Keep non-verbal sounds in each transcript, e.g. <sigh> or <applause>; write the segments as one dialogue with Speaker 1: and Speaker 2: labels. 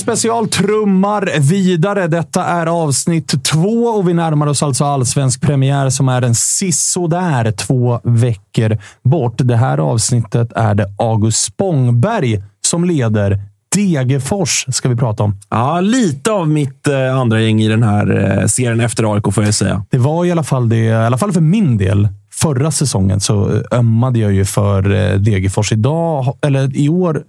Speaker 1: special trummar vidare. Detta är avsnitt två och vi närmar oss alltså allsvensk premiär som är en sisådär två veckor bort. Det här avsnittet är det August Spångberg som leder. Degerfors ska vi prata om.
Speaker 2: Ja, lite av mitt eh, andra gäng i den här eh, serien efter AIK får jag säga.
Speaker 1: Det var i alla fall det, i alla fall för min del. Förra säsongen så ömmade jag ju för eh, Degerfors. Idag, eller i år,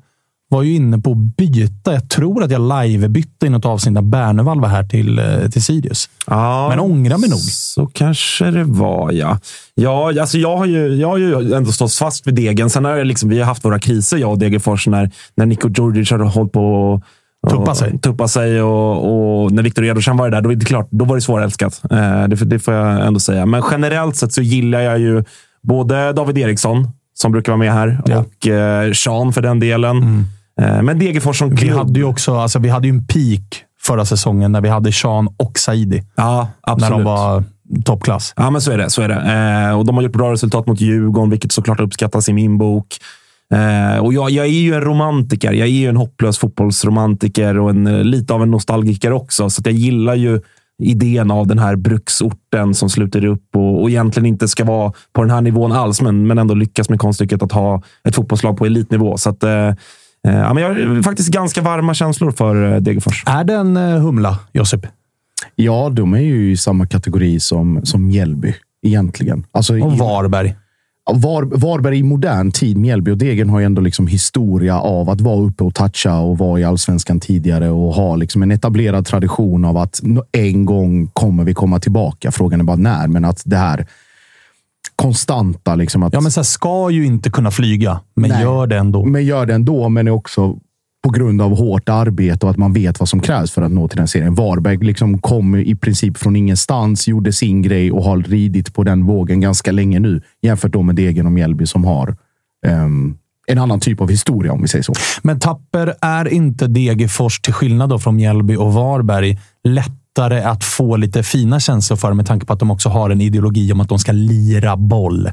Speaker 1: var ju inne på att byta. Jag tror att jag live-bytte i något avsnitt när Bernevall var här till, eh, till Sirius.
Speaker 2: Ja,
Speaker 1: Men ångrar mig nog.
Speaker 2: Så kanske det var, ja. Ja, alltså jag har ju, jag har ju ändå stått fast vid Degen. Sen har jag liksom, vi har haft våra kriser, jag och Degerfors, när, när Niko Djurdjic har hållit på och,
Speaker 1: Tuppa sig.
Speaker 2: Tuppa sig och, och när Viktor Edvardsson var där, då, är det klart, då var det svårälskat. Eh, det, det får jag ändå säga. Men generellt sett så gillar jag ju både David Eriksson, som brukar vara med här,
Speaker 1: Ja.
Speaker 2: och eh, Sean för den delen. Eh, men Degerfors som
Speaker 1: Vi
Speaker 2: klubb.
Speaker 1: hade ju också alltså, vi hade ju en peak förra säsongen när vi hade Sean och Saidi.
Speaker 2: Ja, absolut.
Speaker 1: När de var toppklass.
Speaker 2: Ja, men så är det. Så är det. Eh, och de har gjort bra resultat mot Djurgården, vilket såklart uppskattas i min bok. Eh, och jag, jag är ju en romantiker. Jag är ju en hopplös fotbollsromantiker och en, eh, lite av en nostalgiker också. Så jag gillar ju idén av den här bruksorten som sluter upp och, och egentligen inte ska vara på den här nivån alls, men, men ändå lyckas med konststycket att ha ett fotbollslag på elitnivå. Så att, eh, eh, ja, men jag har faktiskt ganska varma känslor för eh, Degerfors.
Speaker 1: Är det en eh, humla, Josip?
Speaker 3: Ja, de är ju i samma kategori som, som Mjällby egentligen. Alltså,
Speaker 1: Och Varberg?
Speaker 3: Var, Varberg i modern tid, Mjällby och Degen har ju ändå liksom historia av att vara uppe och toucha och vara i allsvenskan tidigare och ha liksom en etablerad tradition av att en gång kommer vi komma tillbaka. Frågan är bara när, men att det här konstanta. Liksom att,
Speaker 1: Ja, men så här, ska ju inte kunna flyga, men
Speaker 3: Nej.
Speaker 1: gör det ändå.
Speaker 3: men gör det ändå, men är också på grund av hårt arbete och att man vet vad som krävs för att nå till den serien. Varberg liksom kom i princip från ingenstans, gjorde sin grej och har ridit på den vågen ganska länge nu. Jämfört då med Degen och Mjällby som har ehm, en annan typ av historia, om vi säger så.
Speaker 1: Men Tapper, är inte Degerfors, till skillnad från Mjällby och Varberg, lättare att få lite fina känslor för med tanke på att de också har en ideologi om att de ska lira boll?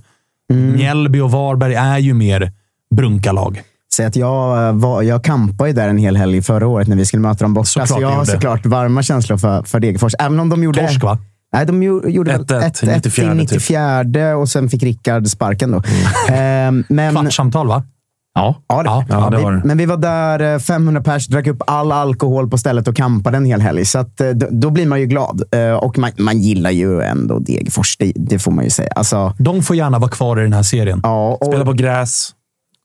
Speaker 1: Mjällby och Varberg är ju mer brunkalag.
Speaker 4: Säg att jag, eh, var, jag kampade ju där en hel helg förra året när vi skulle möta dem borta.
Speaker 1: Såklart
Speaker 4: så jag har såklart varma känslor för, för Degerfors. Även om de gjorde...
Speaker 1: Torsk, va?
Speaker 4: Nej, de gjo- gjorde väl
Speaker 2: 1-1 i
Speaker 4: 1-1
Speaker 2: 94
Speaker 4: i 94 och sen fick Rickard sparken då. Ehm, men,
Speaker 1: Kvartssamtal, va?
Speaker 3: Ja.
Speaker 4: Ja, det,
Speaker 2: Ja, det
Speaker 4: vi,
Speaker 2: var det.
Speaker 4: Men vi var där, eh, 500 pers, drack upp all alkohol på stället och campade en hel helg. Så att, eh, då, då blir man ju glad. Eh, Och man, man gillar ju ändå Degerfors, det, det får man ju säga. Alltså,
Speaker 1: De får gärna vara kvar i den här serien.
Speaker 4: ja, och,
Speaker 2: Spela på gräs.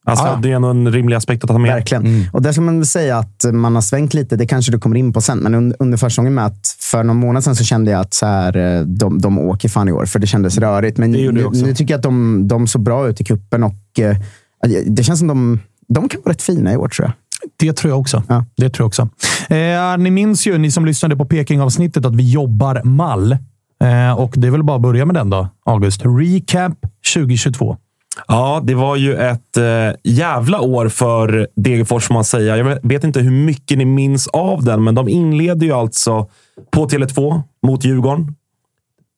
Speaker 2: Alltså,
Speaker 1: Ja.
Speaker 2: Det är ändå en rimlig aspekt att ta med.
Speaker 4: Verkligen. Och där ska man väl säga att man har svängt lite. Det kanske du kommer in på sen. Men under, under försäsongen med att för någon månad sedan så kände jag att så här, eh, de, de åker fan i år. För det kändes rörigt. Men
Speaker 2: Det
Speaker 4: nu, nu tycker jag att de, de såg bra ut i kuppen och eh, det känns som de, de kan vara rätt fina i år tror jag.
Speaker 1: Det tror jag också.
Speaker 4: Ja.
Speaker 1: Det tror jag också. Eh, ni minns ju, ni som lyssnade på Peking-avsnittet, att vi jobbar mall. Eh, och det är väl bara att börja med den då, August. Recap 2022.
Speaker 2: Ja, det var ju ett eh, jävla år för Degerfors, får man säga. Jag vet inte hur mycket ni minns av den, men de inleder ju alltså på Tele2 mot Djurgården.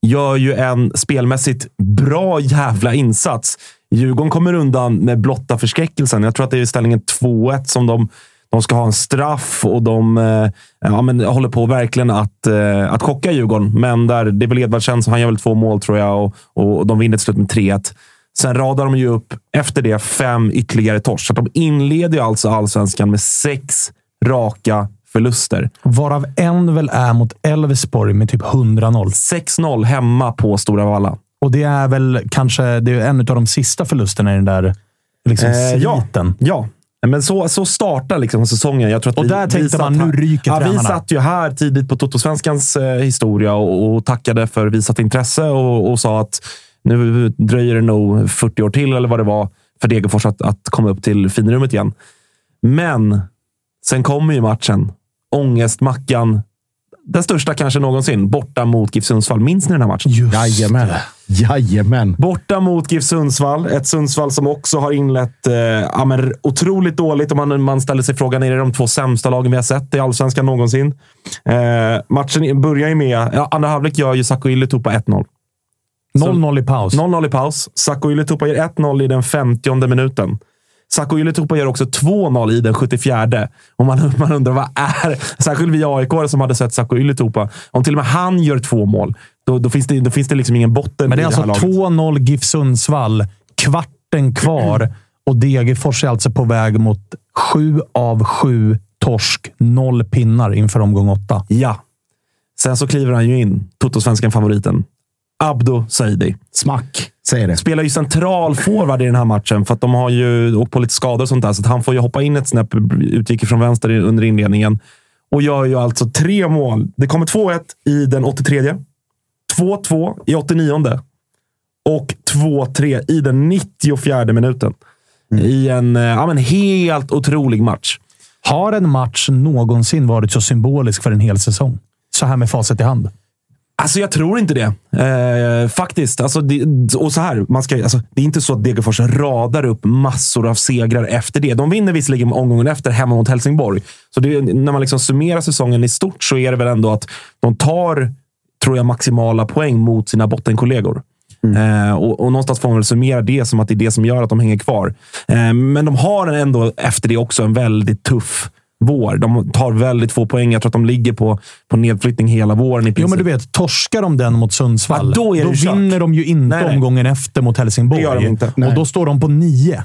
Speaker 2: Gör ju en spelmässigt bra jävla insats. Djurgården kommer undan med blotta förskräckelsen. Jag tror att det är ställningen 2-1 som de, de ska ha en straff och de eh, ja, men håller på verkligen att, eh, att chocka Djurgården. Men där, det är väl Edvardsen, så han gör väl två mål tror jag och, och de vinner till slut med 3-1. Sen radar de ju upp efter det fem ytterligare torsk. Så de inleder alltså allsvenskan med sex raka förluster.
Speaker 1: Varav en väl är mot Elfsborg med typ 100-0.
Speaker 2: 6-0 hemma på Stora Valla.
Speaker 1: Och det är väl kanske det är en av de sista förlusterna i den där liksom,
Speaker 2: Eh, ja.
Speaker 1: sviten.
Speaker 2: Ja, men så, så startar liksom säsongen. Jag tror att
Speaker 1: Och
Speaker 2: vi,
Speaker 1: där tänkte man, nu ryker
Speaker 2: ja, Vi
Speaker 1: tränarna.
Speaker 2: satt ju här tidigt på Totosvenskans eh, historia och, och tackade för visat intresse och, och sa att nu dröjer det nog 40 år till, eller vad det var, för Degerfors att, att komma upp till finrummet igen. Men sen kommer ju matchen. Ångestmackan. Den största kanske någonsin. Borta mot GIF Sundsvall. Minns ni den här matchen?
Speaker 1: Just
Speaker 3: Jajamän. Jajamän.
Speaker 2: Borta mot GIF Sundsvall. Ett Sundsvall som också har inlett eh, ja, men, otroligt dåligt. Och man, man ställer sig frågan, är det de två sämsta lagen vi har sett i Allsvenskan någonsin? Eh, matchen börjar ju med... Ja, andra halvlek gör ju Saco Ylätupa 1-0.
Speaker 1: 0-0 i paus.
Speaker 2: 0-0 i paus. Saco Ylätupa gör 1-0 i den 50 minuten. Saco Ylätupa gör också 2-0 i den 74. Och man, <laughs> man undrar, vad är... Särskilt vi aik som hade sett Saco Ylätupa. Om till och med han gör två mål, då, då, finns, det, då finns det liksom ingen botten
Speaker 1: Men det är alltså
Speaker 2: här laget.
Speaker 1: 2-0 GIF Sundsvall, kvarten kvar och Degerfors är alltså på väg mot sju av sju torsk, noll pinnar inför omgång åtta.
Speaker 2: Ja. Sen så kliver han ju in, Totosvenskan favoriten Abdo Saidi.
Speaker 3: Smack, säger det.
Speaker 2: Spelar ju central forward i den här matchen för att de har ju åkt på lite skador och sånt där. Så att han får ju hoppa in ett snäpp, utgick från vänster under inledningen. Och gör ju alltså tre mål. Det kommer 2-1 i den 83. 2-2 i 89. Och 2-3 i den 94 minuten. I en eh, ja, men helt otrolig match.
Speaker 1: Har en match någonsin varit så symbolisk för en hel säsong? Så här med facit i hand.
Speaker 2: Alltså jag tror inte det. Eh, faktiskt. Alltså, det, och så här, man ska, alltså, det är inte så att Degerfors radar upp massor av segrar efter det. De vinner visserligen omgången efter hemma mot Helsingborg. Så det, när man liksom summerar säsongen i stort så är det väl ändå att de tar, tror jag, maximala poäng mot sina bottenkollegor. Eh, och, och någonstans får man väl summera det som att det är det som gör att de hänger kvar. Eh, men de har ändå efter det också en väldigt tuff vår. De tar väldigt få poäng. Jag tror att de ligger på, på nedflyttning hela våren i
Speaker 1: Jo, men du vet, torskar de den mot Sundsvall,
Speaker 2: Ja, då kört.
Speaker 1: vinner de ju inte
Speaker 2: Nej, nej.
Speaker 1: omgången efter mot Helsingborg.
Speaker 2: Det gör de inte.
Speaker 1: Och då står de på nio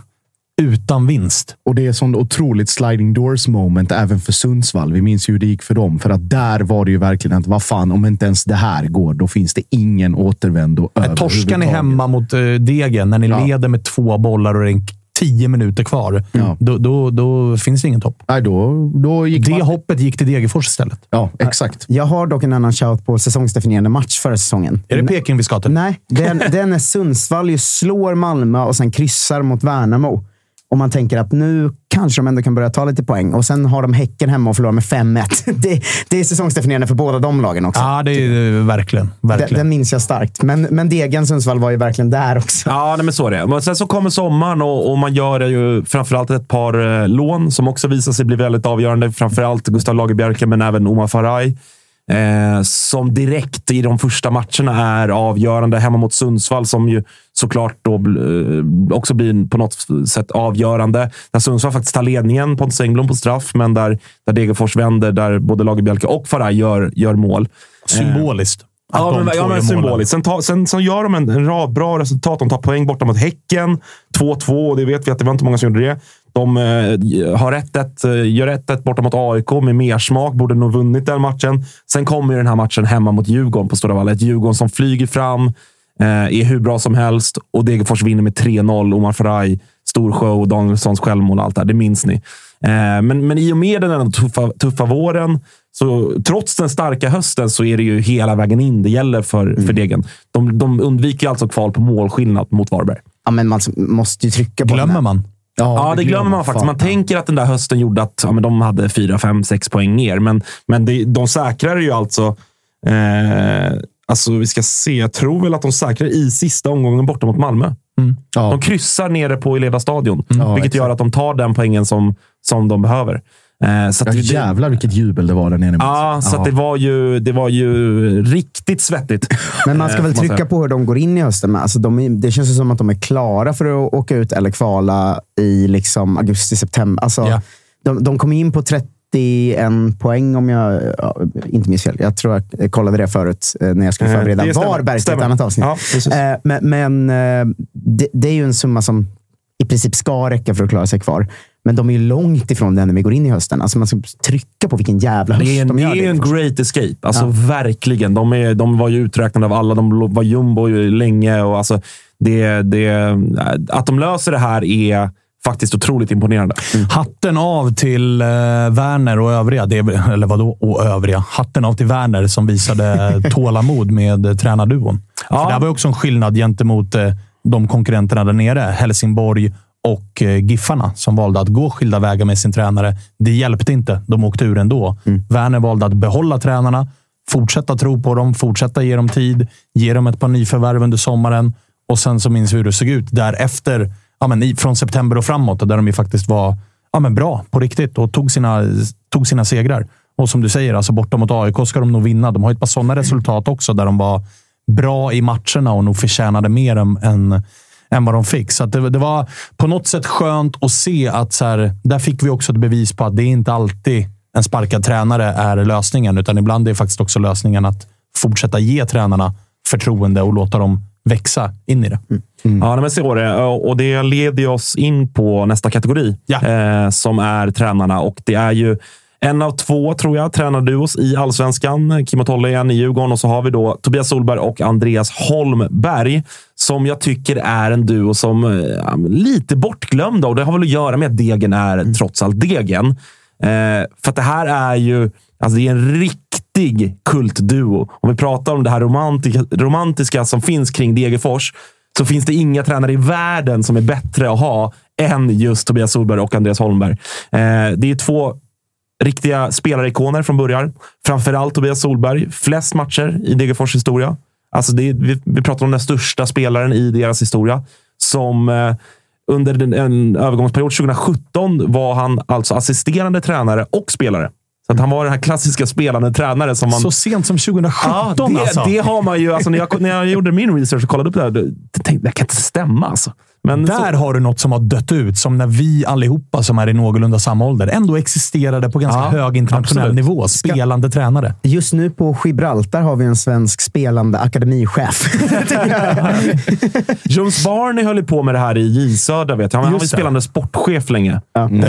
Speaker 1: utan vinst.
Speaker 3: Och det är sånt otroligt sliding doors moment även för Sundsvall. Vi minns ju hur det gick för dem. För att där var det ju verkligen att vad fan, om inte ens det här går, då finns det ingen återvändo
Speaker 1: Torskar ni hemma mot uh, Degen när ni
Speaker 3: Ja.
Speaker 1: leder med två bollar och det är en tio minuter kvar,
Speaker 3: Ja.
Speaker 1: då, då, då finns det inget hopp.
Speaker 3: Nej, då, då gick
Speaker 1: Det
Speaker 3: man...
Speaker 1: hoppet gick till Degerfors istället.
Speaker 3: Ja, exakt.
Speaker 4: Jag har dock en annan shout på säsongsdefinierande match förra säsongen.
Speaker 1: Är det Peking vi ska till?
Speaker 4: Nej, den, den är Sundsvall ju slår Malmö och sen kryssar mot Värnamo. Och man tänker att nu kanske de ändå kan börja ta lite poäng. Och sen har de Häcken hemma och förlorar med 5-1. <laughs> Det, det är säsongsdefinierande för båda de lagen också.
Speaker 1: Ja, det är eh, verkligen.
Speaker 4: den,
Speaker 1: verkligen.
Speaker 4: den minns jag starkt. Men, men Degen Sundsvall var ju verkligen där också.
Speaker 2: Ja, nej, men så är det. Men sen så kommer sommaren och, och man gör ju framförallt ett par eh, lån som också visar sig bli väldigt avgörande. Framförallt Gustav Lagerbjerke, men även Omar Faraj. Eh, som direkt i de första matcherna är avgörande. Hemma mot Sundsvall som ju såklart då eh, också blir på något sätt avgörande. Där Sundsvall faktiskt tar ledningen, Pontus Engblom på straff, men där, där Degerfors vänder, där både Lagerbjerke och Faraj gör, gör mål.
Speaker 1: Symboliskt. att
Speaker 2: Ja, men, ja, men symboliskt. Sen, ta, sen så gör de en, en rad bra resultat. De tar poäng borta mot Häcken. 2-2, och det vet vi att det var inte många som gjorde det. De eh, har 1-1, eh, gör 1-1 borta mot AIK med mersmak. Borde nog vunnit den matchen. Sen kommer ju den här matchen hemma mot Djurgården på Stora Valla. Ett Djurgården som flyger fram, eh, är hur bra som helst och Degerfors vinner med 3-0. Omar Faraj, stor show, Danielssons självmål och allt det här. Det minns ni. Men, men i och med den här tuffa, tuffa våren, så trots den starka hösten, så är det ju hela vägen in det gäller för, för Degen. De, de undviker alltså kval på målskillnad mot Varberg.
Speaker 4: Ja, men man måste ju trycka på
Speaker 1: Glömmer
Speaker 4: den.
Speaker 1: man?
Speaker 2: Ja, det glömmer man faktiskt. Man tänker att den där hösten gjorde att ja, men de hade 4, 5, 6 poäng mer. Men, men det, de säkrar ju alltså... Eh, alltså, vi ska se. Jag tror väl att de säkrar i sista omgången borta mot Malmö.
Speaker 3: Ja.
Speaker 2: De kryssar nere på Eleda stadion,
Speaker 3: Ja,
Speaker 2: vilket gör
Speaker 3: exakt.
Speaker 2: att de tar den poängen som, som de behöver. Eh, så att
Speaker 3: Ja,
Speaker 2: det-
Speaker 3: jävlar vilket jubel det var där nere.
Speaker 2: Ja, så att det, var ju, det var ju riktigt svettigt. <laughs>
Speaker 4: Men man ska
Speaker 2: Eh,
Speaker 4: väl
Speaker 2: man
Speaker 4: trycka på hur de går in i hösten. Med. Alltså de det känns ju som att de är klara för att åka ut eller kvala i liksom augusti, september. Alltså,
Speaker 1: Ja.
Speaker 4: de, de kom in på 31 poäng om jag ja, inte minns fel. Jag tror jag kollade det förut eh, när jag skulle
Speaker 2: Eh,
Speaker 4: förbereda
Speaker 2: det stämmer.
Speaker 4: Varberg till ett annat avsnitt.
Speaker 2: Ja, precis.
Speaker 4: Eh, men men eh, det, det är ju en summa som i princip ska räcka för att klara sig kvar. Men de är ju långt ifrån det när vi går in i hösten. Alltså man ska trycka på vilken jävla höst
Speaker 2: Det är, en,
Speaker 4: de
Speaker 2: det
Speaker 4: gör.
Speaker 2: är ju en great escape. Alltså
Speaker 4: Ja.
Speaker 2: verkligen. De, är, de var ju uträknade av alla. De var jumbo ju länge. Och alltså, det, det, att de löser det här är faktiskt otroligt imponerande.
Speaker 1: Hatten av till eh, Werner och övriga. Det, är- eller vadå och övriga? Hatten av till Werner som visade <laughs> tålamod med eh, tränarduon.
Speaker 2: Ja.
Speaker 1: För det här var ju också en skillnad gentemot eh, de konkurrenterna där nere. Helsingborg och eh, Giffarna som valde att gå skilda vägar med sin tränare. Det hjälpte inte. De åkte ur ändå. Werner valde att behålla tränarna, fortsätta tro på dem, fortsätta ge dem tid, ge dem ett par nyförvärv under sommaren och sen så minns vi hur det såg ut därefter. Ja, men från september och framåt, där de ju faktiskt var ja, men bra på riktigt och tog sina, tog sina segrar. Och som du säger, alltså borta mot AIK ska de nog vinna. De har ett par sådana resultat också, där de var bra i matcherna och nog förtjänade mer än, än, än vad de fick. Så att det, det var på något sätt skönt att se att så här, där fick vi också ett bevis på att det inte alltid en sparkad tränare är lösningen, utan ibland är faktiskt också lösningen att fortsätta ge tränarna förtroende och låta dem växa in i det.
Speaker 2: Ja, nej, men så är det. Och det leder oss in på nästa kategori,
Speaker 1: Ja.
Speaker 2: eh, som är tränarna. Och det är ju en av två, tror jag, tränarduos i allsvenskan. Kim och igen i Djurgården och så har vi då Tobias Solberg och Andreas Holmberg, som jag tycker är en duo som eh, lite bortglömda. Och det har väl att göra med att Degen är trots allt Degen. Eh, för det här är ju alltså det är en riktig kultduo. Om vi pratar om det här romantiska, romantiska som finns kring Degerfors, så finns det inga tränare i världen som är bättre att ha än just Tobias Solberg och Andreas Holmberg. Eh, det är två riktiga spelarikoner från början. Framförallt Tobias Solberg. Flest matcher i Degerfors historia. Alltså det är, vi, vi pratar om den största spelaren i deras historia. Som eh, under den, en övergångsperiod 2017 var han alltså assisterande tränare och spelare. Så att han var den här klassiska spelande tränare som man...
Speaker 1: Så sent som 2017
Speaker 2: Ja, det,
Speaker 1: alltså.
Speaker 2: det har man ju. Alltså, när, jag, när jag gjorde min research och kollade upp det här, då tänkte jag det kan inte stämma. Alltså. Men
Speaker 1: Där
Speaker 2: så,
Speaker 1: har du något som har dött ut, som när vi allihopa som är i någorlunda samma ålder ändå existerade på ganska
Speaker 2: Ja,
Speaker 1: hög internationell
Speaker 2: absolut.
Speaker 1: nivå. Spelande tränare.
Speaker 4: Just nu på Gibraltar har vi en svensk spelande akademichef. <laughs> <laughs>
Speaker 2: Jones Barney höll ju på med det här i J Södra. Vet jag. Han, han var ju spelande sportchef länge.
Speaker 4: Ja.
Speaker 2: Eh, <laughs>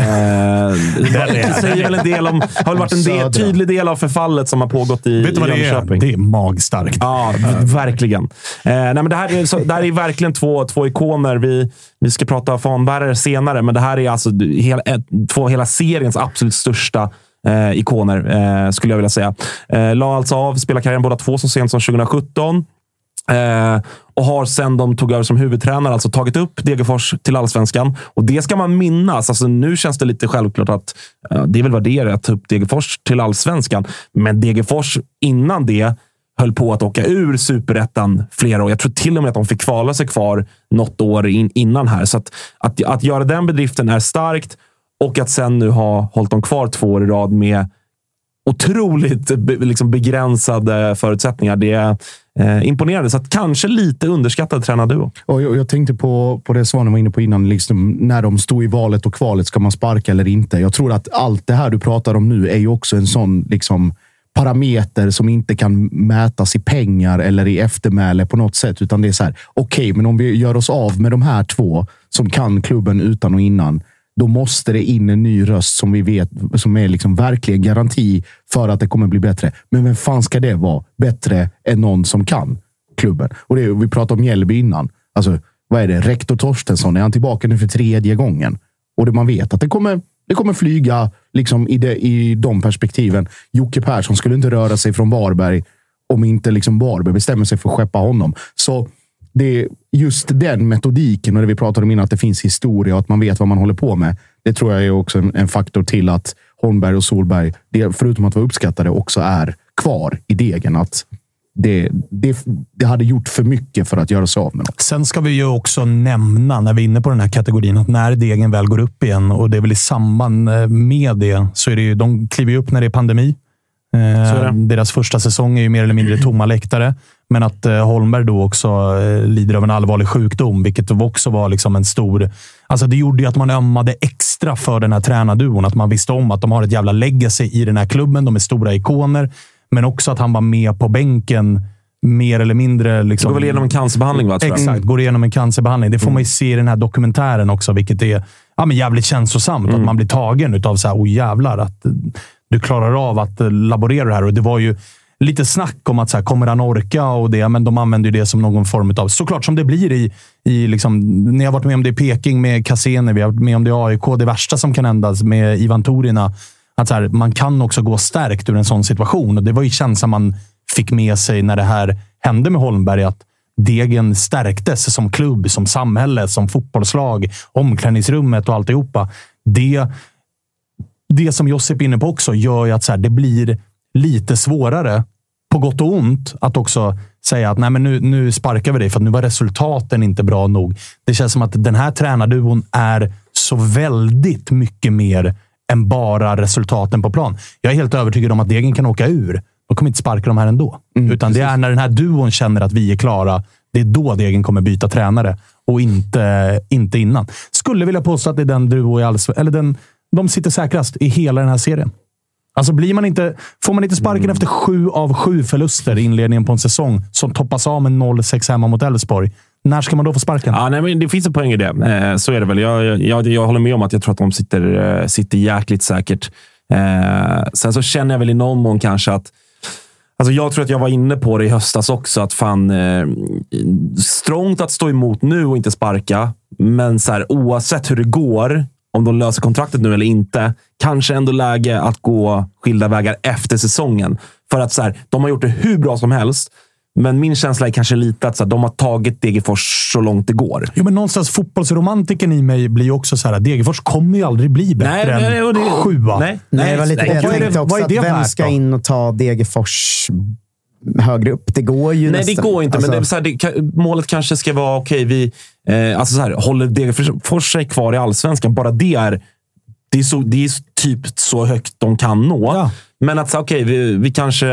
Speaker 2: det säger väl en del om, har väl varit en del, tydlig del av förfallet som har pågått i,
Speaker 1: Vet du vad
Speaker 2: i
Speaker 1: det är?
Speaker 2: Jönköping.
Speaker 1: Det är magstarkt.
Speaker 2: Ja, verkligen. Eh, nej, men det, här är, så, det här är verkligen två, två ikoner. Vi, vi ska prata fanbärare senare, men det här är alltså hela, ett, två hela seriens absolut största eh, ikoner, eh, skulle jag vilja säga. Eh, la alltså av spelarkarriären båda två så sent som 2017. Eh, och har sen de tog över som huvudtränare alltså tagit upp Degerfors till allsvenskan. Och det ska man minnas. Alltså, nu känns det lite självklart att eh, det är väl vad det är att ta upp Degerfors till allsvenskan. Men Degerfors innan det höll på att åka ur superettan flera år. Jag tror till och med att de fick kvala sig kvar något år in, innan här. Så att, att, att göra den bedriften är starkt och att sen nu ha hållit dem kvar två år i rad med otroligt be, liksom begränsade förutsättningar. Det är eh, imponerande. Så att kanske lite underskattad tränarduo.
Speaker 3: Och jag, jag tänkte på, på det Svanen var inne på innan, liksom, när de stod i valet och kvalet. Ska man sparka eller inte? Jag tror att allt det här du pratar om nu är ju också en sån liksom, parameter som inte kan mätas i pengar eller i eftermäle på något sätt. Utan det är så här, okej, men om vi gör oss av med de här två som kan klubben utan och innan. då måste det in en ny röst som vi vet som är liksom verkligen garanti för att det kommer bli bättre. Men vem fan ska det vara bättre än någon som kan klubben? Och det, vi pratade om Mjällby innan. Alltså, vad är det? Rektor Torstensson, är han tillbaka nu för tredje gången? Och det, man vet att det kommer, det kommer flyga liksom i, det, i de perspektiven. Jocke Persson skulle inte röra sig från Varberg om inte liksom Varberg bestämmer sig för att skeppa honom. Så det är just den metodiken och det vi pratade om innan, att det finns historia och att man vet vad man håller på med. Det tror jag är också en, en faktor till att Holmberg och Solberg, det, förutom att vara uppskattade, också är kvar i degen. Att det, det, det hade gjort för mycket för att göra sig av med något.
Speaker 1: Sen ska vi ju också nämna, när vi är inne på den här kategorin, att när degen väl går upp igen, och det är väl i samband eh, med det, så är det ju, de kliver ju upp när det är pandemi. Eh, deras första säsong är ju mer eller mindre tomma läktare. Men att eh, Holmberg då också eh, lider av en allvarlig sjukdom, vilket också var liksom en stor... Alltså det gjorde ju att man ömmade extra för den här tränarduon. Att man visste om att de har ett jävla legacy i den här klubben. De är stora ikoner, men också att han var med på bänken mer eller mindre... Liksom,
Speaker 2: Går väl igenom en cancerbehandling, va?
Speaker 1: Exakt, går igenom en cancerbehandling. Det får man ju se i den här dokumentären också, vilket är ja, men jävligt känslosamt. Att man blir tagen av så här, oh jävlar, att du klarar av att eh, laborera det här. Och det var ju lite snack om att så här, kommer han orka och det, men de använder ju det som någon form av... Såklart som det blir i... i liksom, ni har varit med om det i Peking med Cassini, vi har varit med om det i AIK. Det värsta som kan hända med Ivan Torina, att så här, man kan också gå stärkt ur en sån situation. Och Det var ju känslan man fick med sig när det här hände med Holmberg. Att Degen stärktes som klubb, som samhälle, som fotbollslag, omklädningsrummet och alltihopa. Det, det som Josip är inne på också gör ju att så här, det blir lite svårare, på gott och ont, att också säga att Nej, men nu, nu sparkar vi dig för att nu var resultaten inte bra nog. Det känns som att den här tränarduon är så väldigt mycket mer än bara resultaten på plan. Jag är helt övertygad om att Degen kan åka ur. De kommer inte sparka de här ändå. Utan det är när den här duon känner att vi är klara. Det är då Degen kommer byta tränare och inte, inte innan. Skulle vilja påstå att det är den duo i allsvenskan, eller den, de sitter säkrast i hela den här serien. Alltså blir man inte, får man inte sparken efter sju av sju förluster i inledningen på en säsong som toppas av med 0-6 hemma mot Elfsborg. När ska man då få sparken?
Speaker 2: Ja, nej, men det finns en poäng i det. Eh, så är det väl. Jag, jag, jag håller med om att jag tror att de sitter, eh, sitter jäkligt säkert. Eh, sen så känner jag väl i någon mån kanske att Alltså jag tror att jag var inne på det i höstas också. Att fan, eh, strångt att stå emot nu och inte sparka. Men så här, oavsett hur det går, om de löser kontraktet nu eller inte, kanske ändå läge att gå skilda vägar efter säsongen. För att så här, de har gjort det hur bra som helst. Men min känsla är kanske lite att så här, de har tagit Degerfors så långt det går.
Speaker 1: Jo, men någonstans fotbollsromantiken i mig blir ju också så här att Degerfors kommer ju aldrig bli bättre
Speaker 2: Nej, nej,
Speaker 1: än
Speaker 2: och det-
Speaker 1: sjua.
Speaker 2: Nej,
Speaker 4: Nej, det var lite
Speaker 2: nej,
Speaker 4: det jag
Speaker 1: vad är det-
Speaker 4: tänkte också.
Speaker 1: vad är det
Speaker 4: att vem ska
Speaker 1: då?
Speaker 4: in och ta Degerfors högre upp? Det går ju
Speaker 2: Nej,
Speaker 4: nästan.
Speaker 2: det går inte.
Speaker 4: Alltså,
Speaker 2: men det så här, det, målet kanske ska vara, okej, vi eh, alltså så här, håller Degerfors sig kvar i allsvenskan. Bara det är, det är, så, det är typ så högt de kan nå.
Speaker 1: Ja.
Speaker 2: Men att okej, vi, vi kanske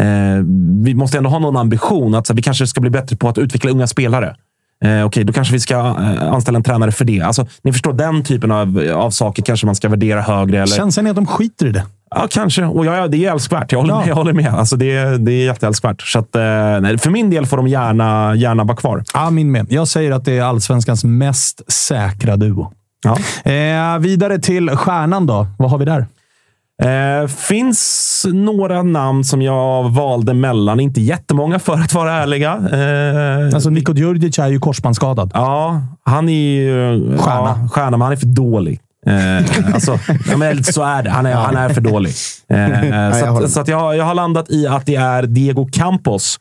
Speaker 2: eh, vi måste ändå ha någon ambition. Att så här, vi kanske ska bli bättre på att utveckla unga spelare. Eh, okej, då kanske vi ska eh, anställa en tränare för det. Alltså, ni förstår, den typen av, av saker kanske man ska värdera högre. Eller,
Speaker 1: Känslan är att de skiter i det.
Speaker 2: Ja, kanske. Och ja, det är älskvärt. Jag håller
Speaker 1: Ja.
Speaker 2: med. Jag håller med. Alltså, det, är, det är jätteälskvärt. Så att, eh, nej, för min del får de gärna, gärna vara kvar.
Speaker 1: Ja, min med. Jag säger att det är allsvenskans mest säkra duo.
Speaker 2: Ja.
Speaker 1: Eh, vidare till stjärnan då. Vad har vi där?
Speaker 2: Eh, finns några namn som jag valde mellan. Inte jättemånga för att vara ärliga. Eh,
Speaker 1: Alltså, Niko Djurdjic är ju korsbandsskadad.
Speaker 2: Ja, han är ju...
Speaker 1: Stjärna.
Speaker 2: Ja, stjärna, men han är för dålig. Eh, alltså, ja, men så är det. Han är, han är för dålig. Eh, <laughs> så att, så att jag, jag har landat i att det är Diego Campos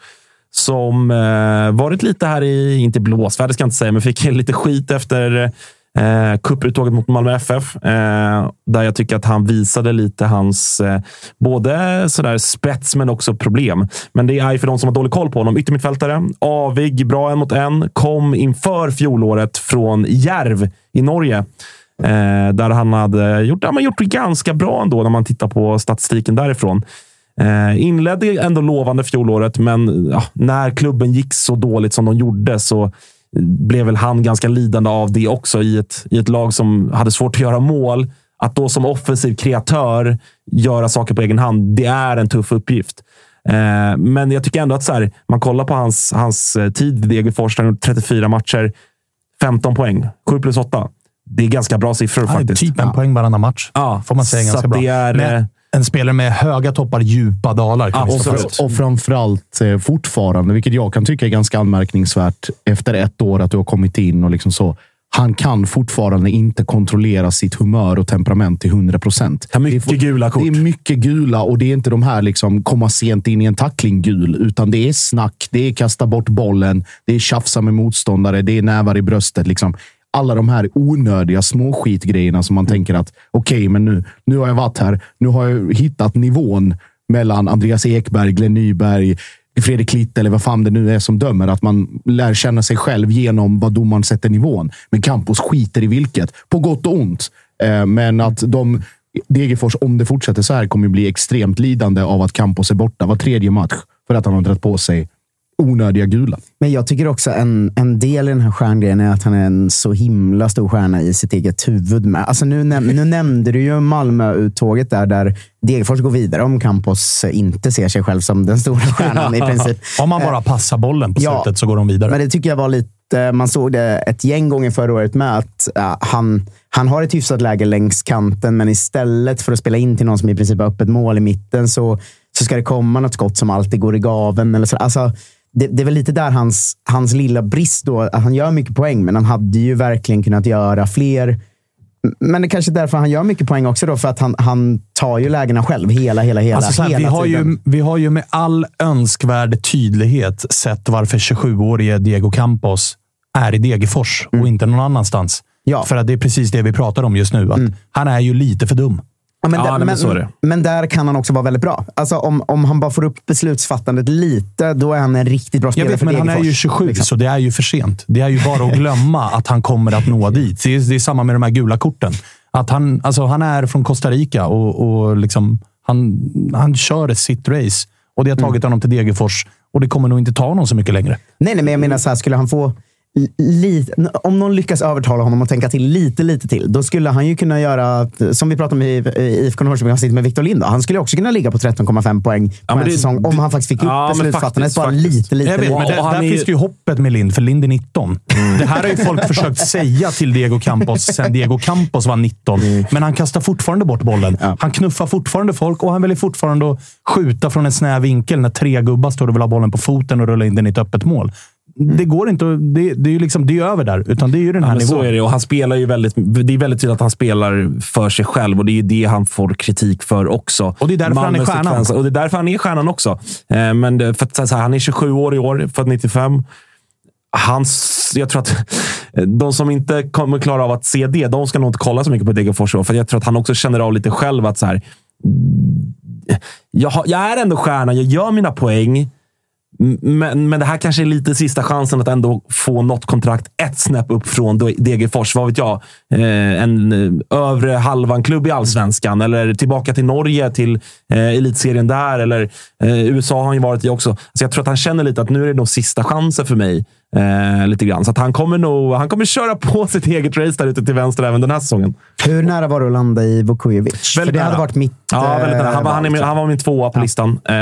Speaker 2: som eh, varit lite här i, inte blåsväder ska jag inte säga, men fick lite skit efter eh, cuputtåget mot Malmö FF. Eh, där jag tycker att han visade lite hans eh, både sådär spets men också problem. Men det är för de som har dålig koll på honom. Yttermittfältare, avig, bra en mot en. Kom inför fjolåret från Järv i Norge. Eh, där han hade gjort, ja, gjort det ganska bra ändå när man tittar på statistiken därifrån. Eh, inledde ändå lovande fjolåret, men ja, när klubben gick så dåligt som de gjorde så blev väl han ganska lidande av det också i ett, i ett lag som hade svårt att göra mål. Att då som offensiv kreatör göra saker på egen hand, det är en tuff uppgift. Eh, men jag tycker ändå att så här, man kollar på hans, hans eh, tid i Degerfors, han har gjort 34 matcher, 15 poäng, 7 plus 8. det är ganska bra siffror
Speaker 1: Ja,
Speaker 2: faktiskt.
Speaker 1: typ en poäng varannan match.
Speaker 2: Ja,
Speaker 1: Får man säga
Speaker 2: så
Speaker 1: ganska bra.
Speaker 2: det är, eh,
Speaker 1: en spelare med höga toppar, djupa dalar. Kan
Speaker 2: Absolut.
Speaker 3: Och framförallt eh, fortfarande, vilket jag kan tycka är ganska anmärkningsvärt efter ett år att du har kommit in och liksom så. Han kan fortfarande inte kontrollera sitt humör och temperament till 100 procent.
Speaker 2: mycket gula kort.
Speaker 3: Det är mycket gula och det är inte de här liksom komma sent in i en tackling gul, utan det är snack, det är kasta bort bollen, det är tjafsa med motståndare, det är nävar i bröstet. Liksom. Alla de här onödiga småskitgrejerna som man tänker att okej, men nu, nu har jag varit här. Nu har jag hittat nivån mellan Andreas Ekberg, Glenn Nyberg, Fredrik Litt eller vad fan det nu är som dömer. Att man lär känna sig själv genom vad domaren sätter nivån. Men Campos skiter i vilket, på gott och ont. Eh, Men att de Degerfors, om det fortsätter så här, kommer bli extremt lidande av att Campos är borta var tredje match för att han har dragit på sig onödiga gula.
Speaker 4: Men jag tycker också en, en del i den här stjärngrejen är att han är en så himla stor stjärna i sitt eget huvud. Med. Alltså nu, näm nu nämnde du ju Malmö-uttåget där, där Degerfors går vidare om Campos inte ser sig själv som den stora stjärnan i princip. <laughs>
Speaker 1: Om man bara passar bollen på
Speaker 4: Ja.
Speaker 1: slutet så går de vidare.
Speaker 4: Men det tycker jag var lite, man såg det ett gäng gånger förra året med att ja, han, han har ett hyfsat läge längs kanten, men istället för att spela in till någon som i princip har öppet mål i mitten så, så ska det komma något skott som alltid går i gaven. Eller så. Alltså, det, det är väl lite där hans, hans lilla brist då. Att han gör mycket poäng, men han hade ju verkligen kunnat göra fler. Men det är kanske är därför han gör mycket poäng också, då, för att han, han tar ju lägena själv hela, hela, hela,
Speaker 1: Alltså
Speaker 4: hela
Speaker 1: vi, har
Speaker 4: tiden.
Speaker 1: ju, vi har ju med all önskvärd tydlighet sett varför 27-årige Diego Campos är i Degerfors och inte någon annanstans.
Speaker 4: Ja.
Speaker 1: För att det är precis det vi pratar om just nu. Att Han är ju lite för dum.
Speaker 4: Ja, men,
Speaker 2: Ja,
Speaker 4: där,
Speaker 2: men
Speaker 4: men, men där kan han också vara väldigt bra. Alltså, om, om han bara får upp beslutsfattandet lite, då är han en riktigt bra spelare
Speaker 1: vet,
Speaker 4: för
Speaker 1: men han är ju
Speaker 4: Degerfors,
Speaker 1: 27,
Speaker 4: liksom.
Speaker 1: så det är ju för sent. Det är ju bara att glömma att han kommer att nå dit. Det är, det är samma med de här gula korten. Att han, alltså, han är från Costa Rica och, och liksom, han, han kör sitt race. Och det har tagit honom till Degerfors och det kommer nog inte ta honom så mycket längre.
Speaker 4: Nej, nej, men jag menar så här, skulle han få lite, om någon lyckas övertala honom att tänka till lite, lite till, då skulle han ju kunna göra, som vi pratade om i, IFK Norrköping, han sitter med Victor Lind. Han skulle också kunna ligga på 13,5 poäng på
Speaker 2: Ja,
Speaker 4: en
Speaker 2: det-
Speaker 4: säsong, om han faktiskt fick upp
Speaker 2: Ja,
Speaker 4: beslutsfattandet bara
Speaker 2: faktiskt.
Speaker 4: lite, lite.
Speaker 1: Jag vet, men där,
Speaker 2: han
Speaker 1: där
Speaker 2: är
Speaker 1: finns det ju hoppet med Lind, för Lind är 19. Det här har ju folk försökt säga till Diego Campos sen Diego Campos var 19. Men han kastar fortfarande bort bollen. Han knuffar fortfarande folk och han väljer fortfarande att skjuta från en snäv vinkel när tre gubbar står och vill ha bollen på foten och rulla in den i ett öppet mål. Det går inte. att- Det, det är ju liksom, det är över där, utan det är ju den här
Speaker 2: Ja, men så
Speaker 1: nivån.
Speaker 2: är det. Och han spelar ju väldigt, det är väldigt tydligt att han spelar för sig själv och det är ju det han får kritik för också.
Speaker 1: Och det är därför han är stjärnan.
Speaker 2: frekvenser. Och det är därför han är stjärnan också. Eh, Men det, för att, här, han är 27 år i år, född 95. Hans, jag tror att <laughs> de som inte kommer klara av att se det, de ska nog inte kolla så mycket på Degerfors. För jag tror att han också känner av lite själv att så här, jag, har, jag är ändå stjärna, jag gör mina poäng. Men, men det här kanske är lite sista chansen att ändå få något kontrakt ett snäpp upp från Degerfors. Vad vet jag? Eh, en eh, övre halvan-klubb i allsvenskan eller tillbaka till Norge, till eh, elitserien där. Eller USA har han ju varit i också. Så jag tror att han känner lite att nu är det nog sista chansen för mig. Eh, lite grann. Så att han kommer nog han kommer köra på <laughs> sitt eget race där ute till vänster även den här säsongen.
Speaker 4: Hur nära var det att landa i Vukovic? För det hade varit mitt
Speaker 2: Ja, väldigt nära. Han, var, han, är min, han var min tvåa på listan. Eh,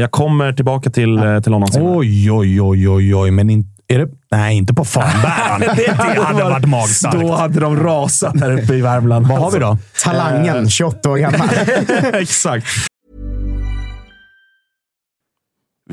Speaker 2: jag kommer tillbaka till, eh, till honom senare.
Speaker 1: Oj, oj, oj, oj, oj. Men in, är det... Nej, inte på fanbäraren. <laughs> det hade varit magstarkt.
Speaker 2: Då hade de rasat här uppe i Värmland.
Speaker 1: Vad har vi då?
Speaker 4: Talangen, 28 år gammal. <laughs>
Speaker 2: Exakt.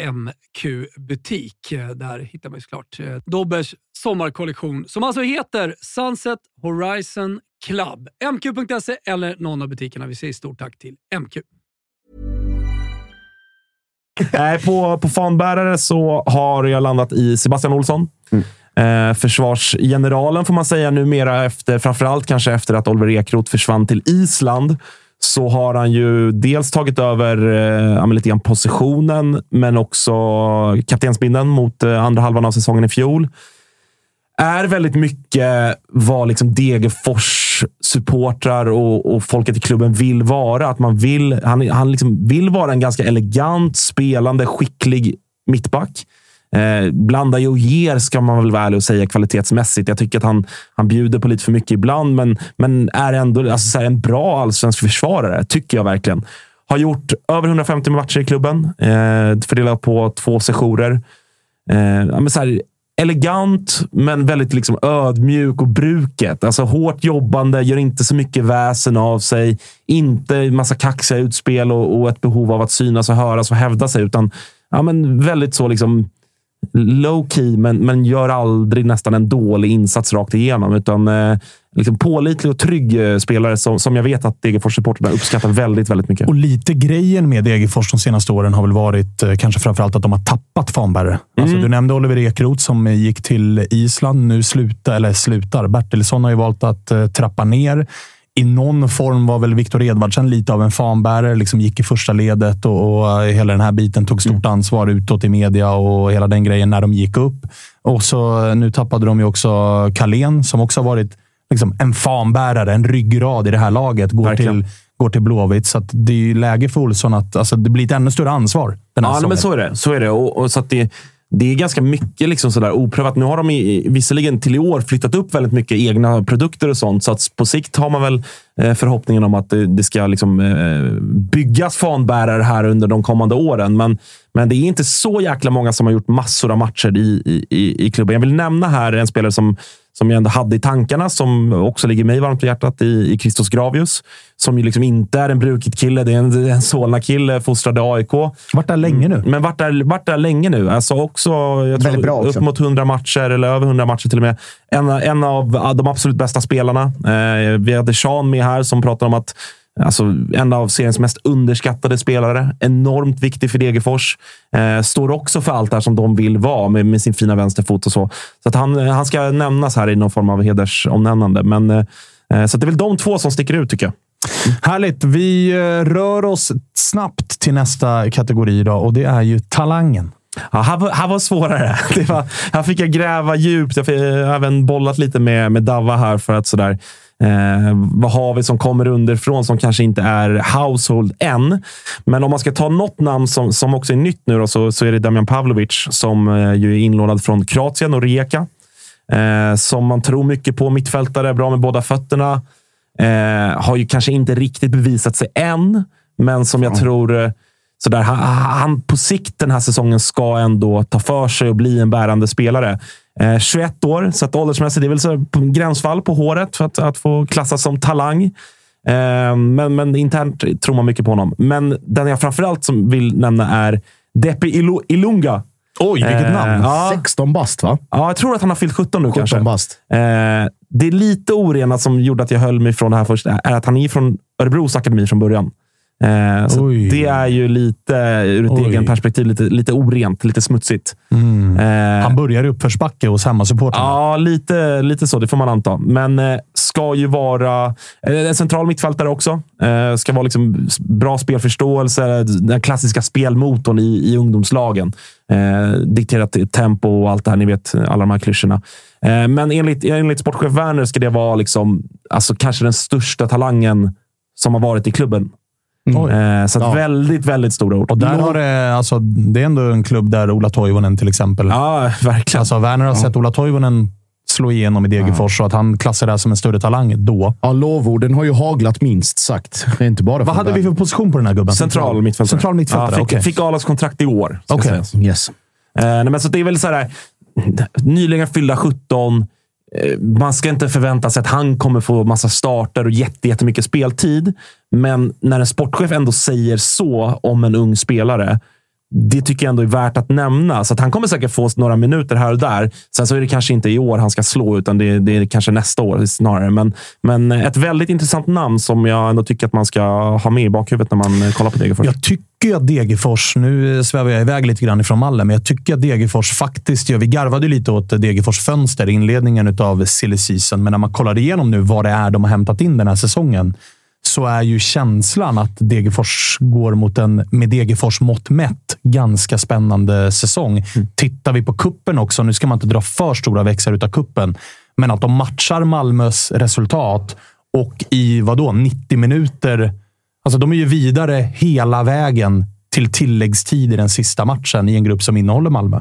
Speaker 5: MQ-butik. Eh, Där hittar man ju såklart eh, Dobbers sommarkollektion som alltså heter Sunset Horizon Club. MQ.se eller någon av butikerna. Vi säger stort tack till MQ.
Speaker 2: Nej, på, på fanbärare så har jag landat i Sebastian Olsson. Eh, försvarsgeneralen får man säga numera, efter, framförallt kanske efter att Oliver Ekroth försvann till Island. Så har han ju dels tagit över eh, lite grann positionen, men också kaptensbindeln mot eh, andra halvan av säsongen i fjol. Är väldigt mycket vad liksom Degerfors supportrar och, och folket i klubben vill vara. Att man vill, han han liksom vill vara en ganska elegant, spelande, skicklig mittback. Eh, blandar ju och ger, ska man väl vara ärlig och säga, kvalitetsmässigt. Jag tycker att han, han bjuder på lite för mycket ibland, men, men är ändå alltså, så här, en bra allsvensk försvarare, tycker jag verkligen. Har gjort över 150 matcher i klubben, eh, fördelat på två sessioner. Eh, men så här, elegant, men väldigt liksom ödmjuk och bruket. Alltså hårt jobbande, gör inte så mycket väsen av sig. Inte massa kaxiga utspel och, och ett behov av att synas och höras och hävda sig, utan ja, men väldigt så liksom low key, men, men gör aldrig nästan en dålig insats rakt igenom. Utan eh, liksom pålitlig och trygg eh, spelare som, som jag vet att Degerfors-supportrarna uppskattar väldigt, väldigt mycket.
Speaker 1: Och lite grejen med Degerfors de senaste åren har väl varit eh, kanske framförallt att de har tappat fanbärare. Alltså,
Speaker 2: Mm.
Speaker 1: du nämnde Oliver Ekroth som gick till Island. Nu slutar, eller slutar. Bertilsson har ju valt att eh, trappa ner. I någon form var väl Viktor Edvardsen lite av en fanbärare. Liksom gick i första ledet och, och eh, hela den här biten tog stort ansvar utåt i media och hela den grejen när de gick upp. Och så eh, nu tappade de ju också Kalén som också har varit liksom, en fanbärare, en ryggrad i det här laget. Går
Speaker 2: Verkligen.
Speaker 1: till går till Blåvitt. Så det är läge för Olsson att alltså, det blir ett ännu större ansvar den här
Speaker 2: Ja, men så är det. Så är det. Och, och så att det, det är ganska mycket liksom sådär oprövat. Nu har de i, visserligen till i år flyttat upp väldigt mycket egna produkter och sånt. Så att på sikt har man väl eh, förhoppningen om att det, det ska liksom, eh, byggas fanbärare här under de kommande åren. Men, men det är inte så jäkla många som har gjort massor av matcher i, i, i klubben. Jag vill nämna här en spelare som, som jag ändå hade i tankarna, som också ligger mig varmt på hjärtat i, i Christos Gravius. Som ju liksom inte är en brukigt kille. Det är en, en Solna-kille, fostrad i AIK.
Speaker 1: Vart där länge nu.
Speaker 2: Men vart där, vart där länge nu. Alltså också, jag tror,
Speaker 4: bra också.
Speaker 2: upp mot 100 matcher, eller över 100 matcher till och med. En, en av de absolut bästa spelarna. Eh, vi hade Sean med här som pratade om att Alltså, en av seriens mest underskattade spelare. Enormt viktig för Degerfors. Eh, står också för allt det här som de vill vara med, med sin fina vänsterfot och så. Så att han, han ska nämnas här i någon form av hedersomnämnande. Men, eh, så att det är väl de två som sticker ut, tycker jag.
Speaker 1: Härligt. Vi eh, rör oss snabbt till nästa kategori idag och det är ju talangen.
Speaker 2: Ja, här, var, här var svårare. <laughs> Det var, här fick jag gräva djupt. Jag har även bollat lite med, med Dava här för att sådär. Eh, vad har vi som kommer underifrån som kanske inte är household än? Men om man ska ta något namn som, som också är nytt nu då, så, så är det Damian Pavlovic som eh, ju är inlånad från Kroatien och Rijeka. Eh, som man tror mycket på. Mittfältare, bra med båda fötterna. Eh, har ju kanske inte riktigt bevisat sig än, men som jag tror eh, sådär, han, han på sikt den här säsongen ska ändå ta för sig och bli en bärande spelare. Eh, 21 år, så att åldersmässigt det är väl så på gränsfall på håret för att, att få klassas som talang. Eh, men, men internt tror man mycket på honom. Men den jag framförallt som vill nämna är Depi Ilu- Ilunga.
Speaker 1: Oj, vilket
Speaker 2: Eh,
Speaker 1: namn!
Speaker 2: Ja,
Speaker 3: 16 bast, va?
Speaker 2: ja, jag tror att han har fyllt 17 nu
Speaker 3: 17
Speaker 2: kanske.
Speaker 3: bast.
Speaker 2: Eh, det är lite orenat som gjorde att jag höll mig från det här först, är att han är från Örebros akademi från början. Eh, så det är ju lite, ur ett
Speaker 1: Oj.
Speaker 2: egen perspektiv, lite, lite orent, lite smutsigt.
Speaker 1: Mm.
Speaker 2: Eh,
Speaker 1: Han börjar i uppförsbacke hos hemmasupportrarna.
Speaker 2: Ja, lite, lite så. Det får man anta. Men eh, ska ju vara eh, en central mittfältare också. Eh, ska vara liksom bra spelförståelse. Den klassiska spelmotorn i, i ungdomslagen. Eh, dikterat tempo och allt det här. Ni vet, alla de här klyschorna. Men enligt, enligt sportchef Werner ska det vara liksom, alltså kanske den största talangen som har varit i klubben. Eh, så
Speaker 3: Ja.
Speaker 2: väldigt, väldigt stora ord.
Speaker 1: Och där har det, alltså, det är ändå en klubb där Ola Toivonen till exempel.
Speaker 2: Ja, verkligen.
Speaker 1: Alltså, Werner har sett Ola Toivonen slå igenom i Degerfors och att han klassar det här som en större talang då.
Speaker 3: Ja, lovorden har ju haglat minst sagt. Det är inte bara
Speaker 1: Vad hade vi för position på den här gubben?
Speaker 2: Central mittfältare.
Speaker 1: Central mittfältare,
Speaker 2: Ja, fick,
Speaker 1: okej.
Speaker 2: fick Alas kontrakt i år.
Speaker 1: Okej.
Speaker 2: sägas.
Speaker 3: Yes.
Speaker 2: Eh, nej, men så det är väl så här, nyligen fyllda 17. Eh, man ska inte förvänta sig att han kommer få massa starter och jättemycket speltid. Men när en sportchef ändå säger så om en ung spelare, det tycker jag ändå är värt att nämna. Så att han kommer säkert få några minuter här och där. Sen så är det kanske inte i år han ska slå, utan det, det är kanske nästa år snarare. Men, men ett väldigt intressant namn som jag ändå tycker att man ska ha med i bakhuvudet när man kollar på Degerfors.
Speaker 1: Jag tycker att Degerfors, nu svävar jag iväg lite grann ifrån mallen, men jag tycker att Degerfors faktiskt gör... Vi garvade lite åt Degerfors fönster i inledningen av silly season, men när man kollar igenom nu vad det är de har hämtat in den här säsongen så är ju känslan att Degerfors går mot en, med Degerfors mått mätt, ganska spännande säsong. Tittar vi på kuppen också, nu ska man inte dra för stora växlar utav kuppen, men att de matchar Malmös resultat och i vadå, 90 minuter Alltså, de är ju vidare hela vägen till tilläggstid i den sista matchen i en grupp som innehåller Malmö.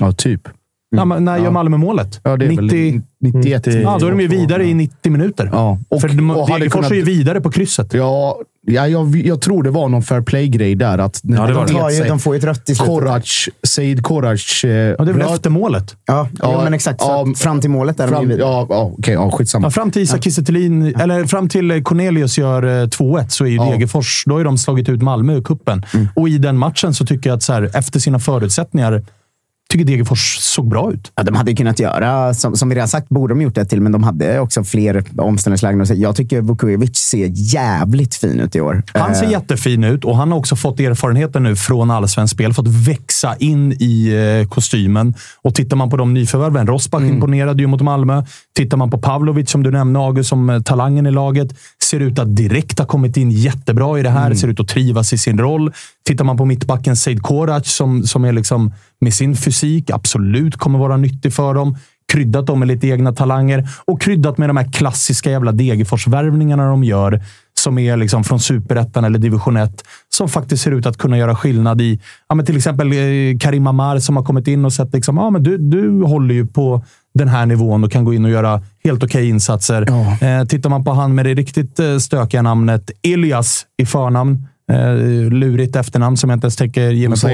Speaker 3: Ja, typ.
Speaker 1: Ja, men när gör
Speaker 3: Ja.
Speaker 1: Malmö målet?
Speaker 3: Ja, det är
Speaker 1: 90...
Speaker 3: väl 91.
Speaker 1: Ja, då är de ju vidare i 90 minuter.
Speaker 3: Ja. Och,
Speaker 1: För de,
Speaker 3: och
Speaker 1: Degerfors
Speaker 3: kunnat-
Speaker 1: är ju vidare på krysset.
Speaker 3: Ja, ja jag, jag tror det var någon fair play-grej där. Att när
Speaker 2: Ja, det var
Speaker 3: de
Speaker 2: det.
Speaker 4: tar ju, de får ju ett rött i slutet.
Speaker 3: Korac, Seid Korac. Eh,
Speaker 1: Ja, det är väl
Speaker 3: röt-
Speaker 1: efter målet?
Speaker 4: Ja,
Speaker 3: Ja,
Speaker 4: jo, men exakt.
Speaker 3: Ja,
Speaker 4: fram till målet är de ju
Speaker 3: fram,
Speaker 4: vidare.
Speaker 3: ja, ja, okej, ja, skitsamma.
Speaker 1: Ja, fram till Isak Thelin- eller fram till eh, Cornelius gör eh, 2-1 så är ju
Speaker 3: Ja. Mm.
Speaker 1: Degerfors, då har ju de slagit ut Malmö ur kuppen. Och i den matchen så tycker jag att så här, efter sina förutsättningar, tycker Degerfors såg bra ut.
Speaker 4: Ja, de hade kunnat göra, som, som vi redan sagt, borde de gjort det till, men de hade också fler omställningslägen. Jag tycker Vukovic ser jävligt fin ut i år.
Speaker 1: Han ser
Speaker 4: Eh,
Speaker 1: jättefin ut och han har också fått erfarenheten nu från allsvenskt spel. Fått växa in i eh, kostymen. Och tittar man på de nyförvärven. Rosbach imponerade ju mot Malmö. Tittar man på Pavlovic, som du nämnde, August, som eh, talangen i laget. Ser ut att direkt ha kommit in jättebra i det här. Ser ut att trivas i sin roll. Tittar man på mittbacken Seid Korac, som, som är liksom med sin fysik absolut kommer vara nyttig för dem. Kryddat dem med lite egna talanger och kryddat med de här klassiska jävla Degerfors-värvningarna de gör som är liksom från superettan eller division 1, som faktiskt ser ut att kunna göra skillnad i ja, men till exempel eh, Karim Amar som har kommit in och sett liksom, ja, men du, du håller ju på den här nivån och kan gå in och göra helt okej insatser. Eh, tittar man på han med det riktigt eh, stökiga namnet Elias i förnamn, eh, lurigt efternamn som jag inte ens tänker ge mig på.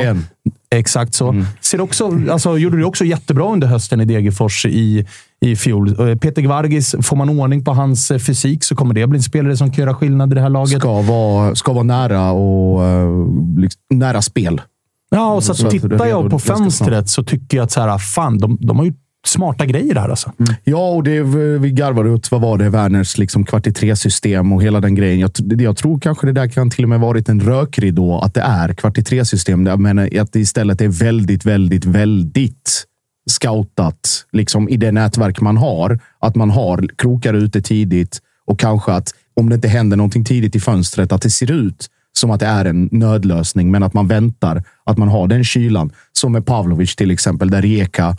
Speaker 1: Exakt så. Ser också, alltså, gjorde det också jättebra under hösten i Degerfors i, i fjol. Eh, Peter Gvargis, får man ordning på hans eh, fysik så kommer det bli en spelare som kan göra skillnad i det här laget.
Speaker 3: Ska vara, ska vara nära och eh, liksom, nära spel.
Speaker 1: Ja, och så,
Speaker 3: Så det är
Speaker 1: tittar jag på fönstret så tycker jag att så här, fan, de, de har ju smarta grejer här alltså. Mm.
Speaker 3: Ja, och det, vi garvade åt, vad var det, Werners liksom kvart i tre-system och hela den grejen. Jag, det- jag tror kanske det där kan till och med varit en rökridå, att det är kvart i tre-system. Jag menar att det istället är väldigt, väldigt, väldigt scoutat liksom, i det nätverk man har. Att man har krokar ute tidigt och kanske att om det inte händer någonting tidigt i fönstret, att det ser ut som att det är en nödlösning, men att man väntar. Att man har den kylan. Som med Pavlovic till exempel, där Rijeka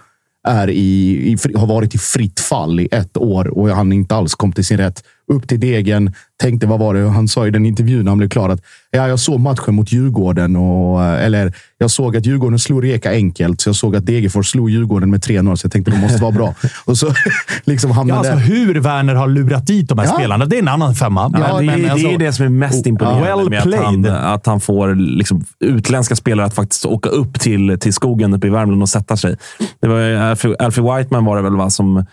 Speaker 3: är i, i, har varit i fritt fall i ett år och han inte alls kom till sin rätt. Upp till degen. Tänkte, vad var det han sa i den intervjun när han blev klar? Att, ja, jag såg matchen mot Djurgården. Och, eller jag såg att Djurgården slog Rijeka enkelt, så jag såg att Degerfors slog Djurgården med 3-0, så jag tänkte det måste vara bra. <laughs> Och så liksom
Speaker 1: Ja, alltså hur Werner har lurat dit de här
Speaker 3: Ja.
Speaker 1: spelarna, det är en annan femma.
Speaker 2: Ja, det, är, det
Speaker 1: alltså-
Speaker 2: är det som är mest imponerande
Speaker 1: well
Speaker 2: med att han, att han får liksom utländska spelare att faktiskt åka upp till, till skogen uppe i Värmland och sätta sig. Det var Alfie, Alfie Whiteman var det väl va, som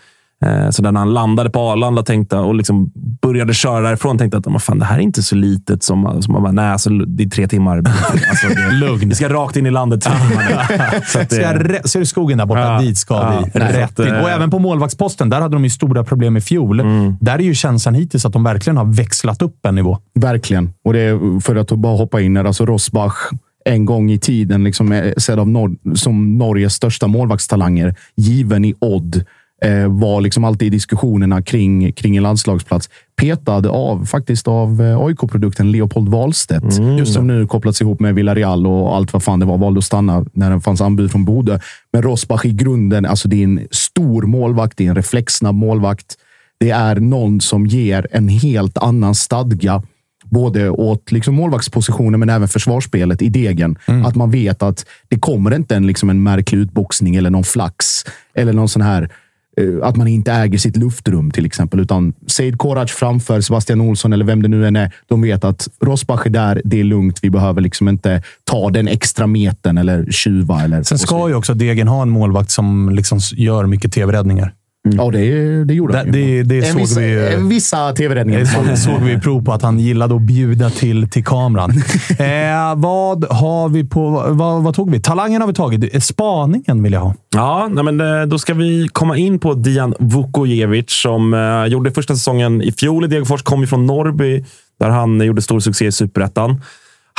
Speaker 2: så där när han landade på Arlanda tänkte, och liksom började köra därifrån tänkte att "Men fan, det här är inte så litet som, som man bara, nej, alltså, det är tre timmar. <laughs> Alltså, det,
Speaker 1: Lugn.
Speaker 2: Vi ska rakt in i landet. <laughs> så att
Speaker 1: Ska jag
Speaker 2: det,
Speaker 1: rä- ser du skogen där borta?
Speaker 2: Ja.
Speaker 1: Dit ska
Speaker 2: Ja.
Speaker 1: vi.
Speaker 2: Nej,
Speaker 1: Rätt
Speaker 2: så att,
Speaker 1: in.
Speaker 2: eh,
Speaker 1: Och även på målvaktsposten. Där hade de ju stora problem i fjol.
Speaker 2: Mm.
Speaker 1: Där är ju känslan hittills att de verkligen har växlat upp en nivå.
Speaker 3: Verkligen. Och det är för att bara hoppa in här. Alltså Rosbach, en gång i tiden liksom är sedd av Nor- som Norges största målvaktstalanger, given i odd, eh, var liksom alltid i diskussionerna kring, kring en landslagsplats. Petad av, faktiskt av eh, AIK-produkten Leopold Wahlstedt, som nu kopplats ihop med Villarreal och allt vad fan det var. Valde att stanna när det fanns anbud från Bodö. Men Rosbach i grunden, alltså det är en stor målvakt. Det är en reflexsnabb målvakt. Det är någon som ger en helt annan stadga både åt liksom målvaktspositionen men även försvarsspelet i degen. Att man vet att det kommer inte en, liksom en märklig utboxning eller någon flax eller någon sån här att man inte äger sitt luftrum till exempel. Utan Seid Korac framför Sebastian Olsson eller vem det nu än är. De vet att Rosbach är där, det är lugnt. Vi behöver liksom inte ta den extra metern eller tjuva. Eller
Speaker 1: Sen ska ju också Degen ha en målvakt som liksom gör mycket tv-räddningar.
Speaker 3: Ja, det, det gjorde
Speaker 1: Det,
Speaker 3: han
Speaker 1: det, det
Speaker 3: En
Speaker 1: såg
Speaker 3: vissa,
Speaker 1: vi
Speaker 3: en vissa tv-räddningar.
Speaker 1: Det såg, såg vi prov på att han gillade att bjuda till, till kameran. <laughs> Eh, vad har vi på... Vad, vad tog vi? Talangen har vi tagit. Eh, Spaningen vill jag ha.
Speaker 2: Ja, nej men eh, då ska vi komma in på Dian Vukojevic som eh, gjorde första säsongen i fjol i Degerfors. Kom ju från Norrby där han gjorde stor succé i Superettan.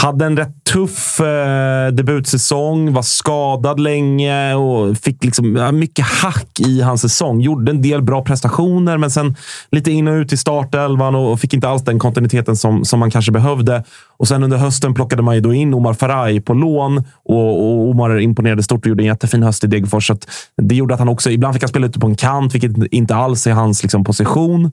Speaker 2: Hade en rätt tuff eh, debutsäsong, var skadad länge och fick liksom ja, mycket hack i hans säsong. Gjorde en del bra prestationer, men sen lite in och ut i startelvan och, och fick inte alls den kontinuiteten som, som man kanske behövde. Och sen under hösten plockade man ju då in Omar Faraj på lån och, och Omar imponerade stort och gjorde en jättefin höst i Degerfors. Det gjorde att han också ibland fick han spela ute på en kant, vilket inte alls är hans liksom, position.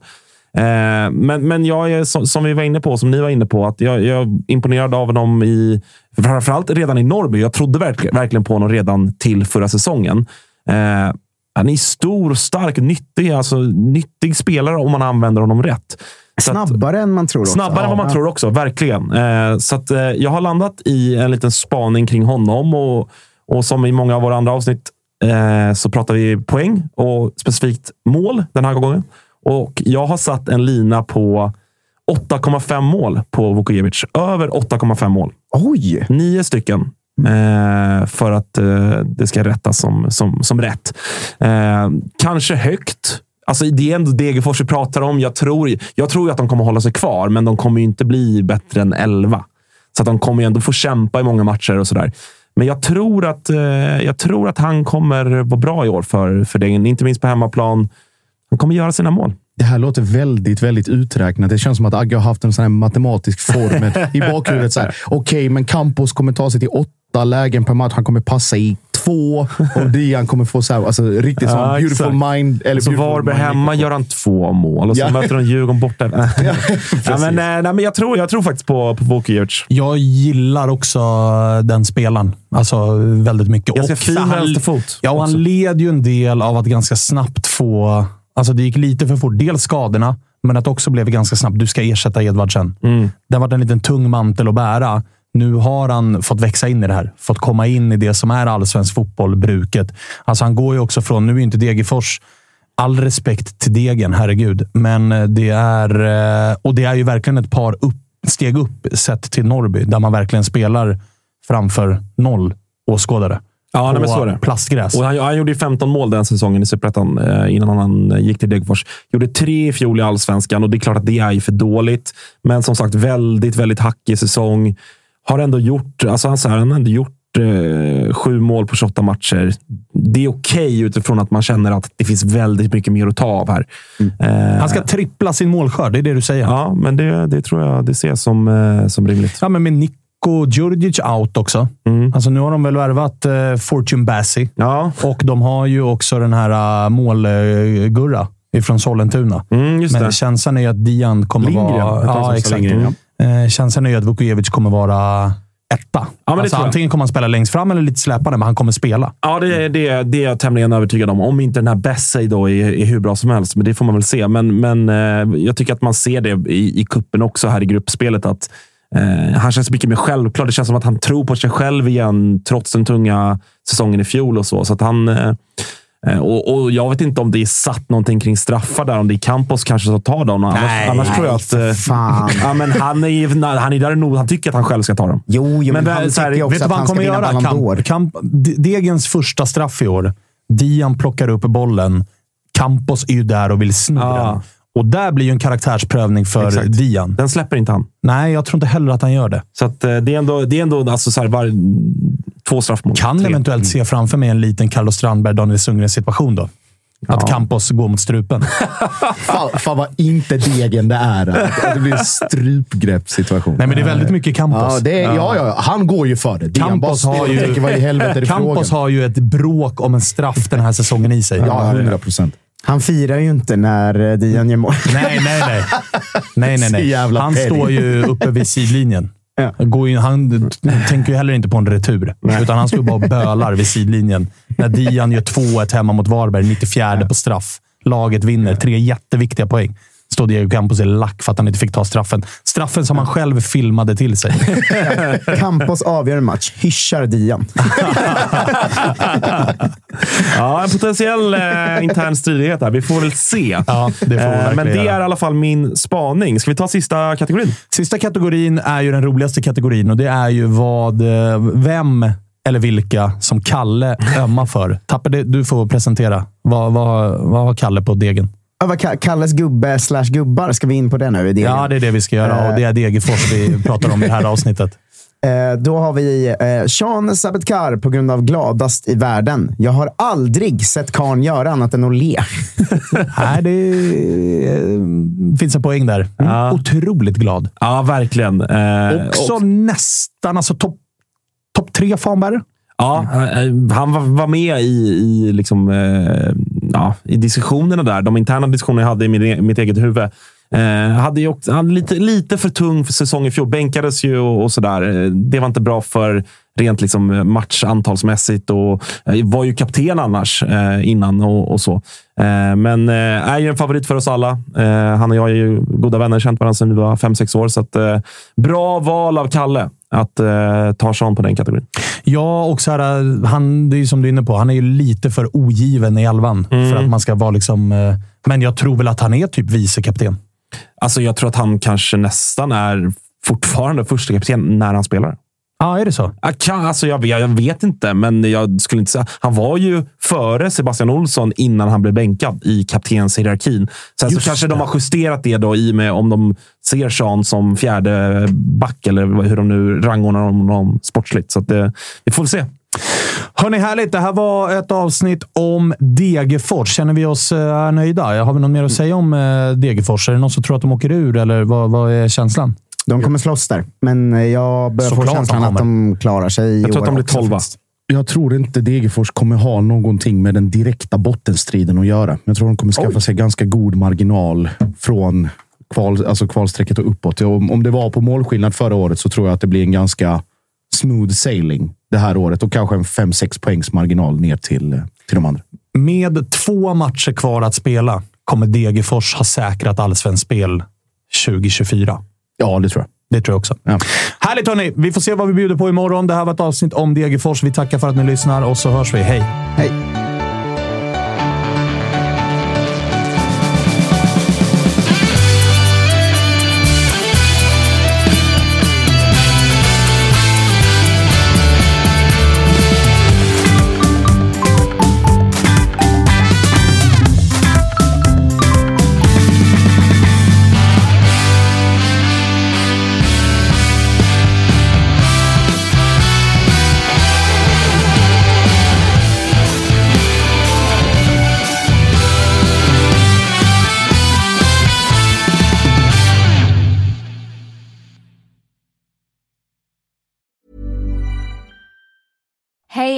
Speaker 2: Eh, men, men jag är, som, som vi var inne på, som ni var inne på, att jag, jag är imponerad av honom i, framförallt redan i Norrby. Jag trodde verk, verkligen på honom redan till förra säsongen. Eh, han är stor, stark, nyttig. Alltså, nyttig spelare om man använder honom rätt. Så att-
Speaker 4: Snabbare än man tror. Också.
Speaker 2: Snabbare än vad man
Speaker 4: Ja.
Speaker 2: tror också, verkligen. Eh, så att, eh, jag har landat i en liten spaning kring honom och, och som i många av våra andra avsnitt eh, så pratar vi poäng och specifikt mål den här gången. Och jag har satt en lina på 8,5 mål på Vukojevic. Över 8,5 mål.
Speaker 4: Oj!
Speaker 2: Nio stycken. Eh, för att eh, det ska rättas som, som, som rätt. Eh, kanske högt. Alltså, det är ändå Degerfors vi pratar om. Jag tror, jag tror att de kommer hålla sig kvar, men de kommer inte bli bättre än 11. Så att de kommer ändå få kämpa i många matcher och sådär. Men jag tror, att, eh, jag tror att han kommer vara bra i år för, för Degen. Inte minst på hemmaplan. Han kommer göra sina mål.
Speaker 3: Det här låter väldigt, väldigt uträknat. Det känns som att Agge har haft en sån här matematisk formel i bakhuvudet. <laughs> Okej, men Campos kommer ta sig till åtta lägen per match. Han kommer passa i två och Dian kommer få så här, alltså, riktigt sån
Speaker 2: Ja,
Speaker 3: beautiful
Speaker 2: exakt.
Speaker 3: mind. Eller
Speaker 2: så
Speaker 3: beautiful
Speaker 2: Varberg
Speaker 3: mind.
Speaker 2: hemma gör han två mål och så
Speaker 3: Ja.
Speaker 2: möter de Djurgården borta. <laughs> ja,
Speaker 3: precis.
Speaker 2: men, nej, nej, men jag, tror, jag tror faktiskt på, på Vukojevic.
Speaker 1: Jag gillar också den spelaren. Alltså väldigt mycket.
Speaker 2: Ganska fin
Speaker 1: han-
Speaker 2: vänsterfot
Speaker 1: Ja, och han
Speaker 2: också.
Speaker 1: led ju en del av att ganska snabbt få... Alltså det gick lite för fort. Dels skadorna, men att också blev ganska snabbt. Du ska ersätta Edvardsen.
Speaker 2: Mm.
Speaker 1: Det har varit en liten tung mantel att bära. Nu har han fått växa in i det här. Fått komma in i det som är allsvensk fotboll, bruket. Alltså han går ju också från... Nu är inte Degerfors... All respekt till Degen, herregud. Men det är... eh, Och det är ju verkligen ett par upp, steg upp sett till Norrby, där man verkligen spelar framför noll åskådare.
Speaker 2: Ja, nej, men så är det.
Speaker 1: plastgräs.
Speaker 2: Och han, han gjorde ju 15 mål den säsongen i Superettan eh, innan han gick till Degerfors. Gjorde tre i fjol i Allsvenskan och det är klart att det är för dåligt. Men som sagt, väldigt, väldigt hackig säsong. Har ändå gjort, alltså han, så här, han har ändå gjort eh, sju mål på 28 matcher. Det är okej utifrån att man känner att det finns väldigt mycket mer att ta av här. Eh,
Speaker 1: Han ska trippla sin målskörd, det är det du säger.
Speaker 2: Ja, men det, det tror jag det ses som, eh, som rimligt.
Speaker 1: Ja, men med Niko Djurdjic out också.
Speaker 2: Mm.
Speaker 1: Alltså, nu har de väl värvat eh, Fortune Bassi.
Speaker 2: Ja.
Speaker 1: Och de har ju också den här uh, målgurra ifrån Sollentuna.
Speaker 2: Mm,
Speaker 1: men
Speaker 2: det.
Speaker 1: känslan är ju att Dian kommer
Speaker 3: Lindgren,
Speaker 1: vara... Ja, exakt.
Speaker 3: Lindgren,
Speaker 1: Eh, känslan är ju att Vukojevic kommer vara etta.
Speaker 2: det
Speaker 1: alltså, antingen kommer han spela längst fram eller lite släpande, men han kommer spela.
Speaker 2: Ja, det, det, det är jag tämligen övertygad om. Om inte den här Bessay då är, är hur bra som helst, men det får man väl se. Men, men eh, jag tycker att man ser det i, i kuppen också här i gruppspelet. att eh, Han känns mycket mer självklar. Det känns som att han tror på sig själv igen, trots den tunga säsongen i fjol och så. så att han, eh, eh, och, och Jag vet inte om det är satt någonting kring straffar där. Om det är Campos kanske som tar dem. Annars,
Speaker 1: Nej,
Speaker 2: annars tror jag att... eh,
Speaker 4: fan. <laughs>
Speaker 2: Ja, men han, är, han är där nog. Han tycker att han själv ska ta dem.
Speaker 4: Jo, jo men,
Speaker 2: Men
Speaker 4: han
Speaker 2: så här,
Speaker 4: tycker också
Speaker 1: Vet
Speaker 4: att
Speaker 1: vad han
Speaker 4: han
Speaker 1: kommer göra? Kamp, Kamp, Degens första straff i år. Dian plockar upp bollen. Campos är ju där och vill sno
Speaker 2: Ja.
Speaker 1: den. Och där blir ju en karaktärsprövning för
Speaker 2: Exakt.
Speaker 1: Dian.
Speaker 2: Den släpper inte han.
Speaker 1: Nej, jag tror inte heller att han gör det.
Speaker 2: Så att, eh, det är ändå, det är ändå alltså så här, var, två straffmål.
Speaker 1: Kan
Speaker 2: Tre.
Speaker 1: eventuellt se framför mig en liten Carlos Strandberg, Daniel Sundgren situation då. Att
Speaker 2: Ja.
Speaker 1: Campos går mot strupen. <laughs>
Speaker 3: Fan, fan vad inte degen det är. Att Det blir en strypgreppssituation.
Speaker 1: Nej, men det är väldigt mycket Campos.
Speaker 3: Ja, det är, ja, ja, han går ju för det. Dian
Speaker 1: Campos
Speaker 3: bara
Speaker 1: har
Speaker 3: står och tänker, vad i helvete är
Speaker 1: ju,
Speaker 3: det
Speaker 1: Campos
Speaker 3: frågan?
Speaker 1: har ju ett bråk om en straff den här säsongen i sig.
Speaker 3: Ja, hundra procent.
Speaker 4: Han firar ju inte när eh, Dian gör mål.
Speaker 1: Nej, nej, nej. <laughs> nej, nej, nej. Han står ju uppe vid sidlinjen.
Speaker 4: Ja.
Speaker 1: Går ju, han tänker ju heller inte på en retur, utan han står bara och bölar vid sidlinjen när Dian gör 2-1 hemma mot Varberg, 94 på straff. Laget vinner. Tre jätteviktiga poäng. Står Diego Campos är lack för att han inte fick ta straffen. Straffen som han själv filmade till sig. <laughs>
Speaker 4: Campos avgörande match. Hyschar Dian. <laughs>
Speaker 2: Ja, en potentiell eh, intern stridighet här. Vi får väl se.
Speaker 1: Ja, det får
Speaker 2: Eh, Men det
Speaker 1: göra.
Speaker 2: är i alla fall min spaning. Ska vi ta sista kategorin?
Speaker 1: Sista kategorin är ju den roligaste kategorin och det är ju vad, eh, vem eller vilka som Kalle ömmar för. Tapper, det- du får presentera. Vad, vad, vad har Kalle på degen?
Speaker 4: Ja, Kalles gubbe slash gubbar. Ska vi in på det nu? degen?
Speaker 1: Ja, det är det vi ska göra och det är Degerfors vi <laughs> pratar om i det här avsnittet.
Speaker 4: Eh, då har vi eh, Sean Sabetkar på grund av gladast i världen. Jag har aldrig sett karln göra annat än att le. <laughs>
Speaker 1: Nej, det eh, finns en poäng där. Mm, Otroligt glad.
Speaker 2: Ja, verkligen. Eh,
Speaker 1: Också
Speaker 2: och-
Speaker 1: nästan alltså topp top tre fanbärare.
Speaker 2: Ja, eh, han var, var med i, i, liksom, eh, ja, i diskussionerna där. De interna diskussioner jag hade i min, e- mitt eget huvud. Eh, hade ju också, han lite, lite för tung för säsong i fjol. Bänkades ju och, och sådär. Eh, det var inte bra för rent liksom eh, matchantalsmässigt och eh, var ju kapten annars eh, innan och, och så. Eh, men eh, är ju en favorit för oss alla. Eh, han och jag är ju goda vänner, känt varandra sedan vi var fem sex år. Så att, eh, bra val av Kalle att eh, ta sig an på den kategorin.
Speaker 1: Ja, och så här, han, det är som du är inne på. Han är ju lite för ogiven i elvan för att man ska vara liksom... eh, Men jag tror väl att han är typ vicekapten.
Speaker 2: Alltså, jag tror att han kanske nästan är fortfarande första kapten när han spelar.
Speaker 1: Ja, är det så?
Speaker 2: Alltså jag, jag vet inte, men jag skulle inte säga... Han var ju före Sebastian Olsson innan han blev bänkad i kaptenshierarkin. Sen så kanske de
Speaker 1: det.
Speaker 2: har justerat det då i och med om de ser Sean som fjärde back eller hur de nu rangordnar honom sportsligt. Så det, vi får väl se.
Speaker 1: Hörni, härligt. Det här var ett avsnitt om Degerfors. Känner vi oss eh, nöjda? Har vi något mer att säga om eh, Degerfors? Är det någon som tror att de åker ur, eller vad, vad är känslan?
Speaker 4: De kommer slåss där, men jag börjar få
Speaker 1: Såklart
Speaker 4: känslan
Speaker 1: de
Speaker 4: att de klarar sig
Speaker 2: Jag tror att de blir tolva.
Speaker 3: Jag tror inte Degerfors kommer ha någonting med den direkta bottenstriden att göra. Jag tror de kommer skaffa sig ganska god marginal från kval, alltså kvalstrecket och uppåt. Om, om det var på målskillnad förra året så tror jag att det blir en ganska smooth sailing det här året och kanske en 5-6 poängs marginal ner till, till de andra.
Speaker 1: Med två matcher kvar att spela kommer Degerfors ha säkrat allsvenskt spel 2024.
Speaker 3: Ja, det tror jag.
Speaker 1: Det tror jag också.
Speaker 3: Ja.
Speaker 1: Härligt hörni! Vi får se vad vi bjuder på imorgon. Det här var ett avsnitt om Degerfors. Vi tackar för att ni lyssnar och så hörs vi. Hej!
Speaker 4: Hej.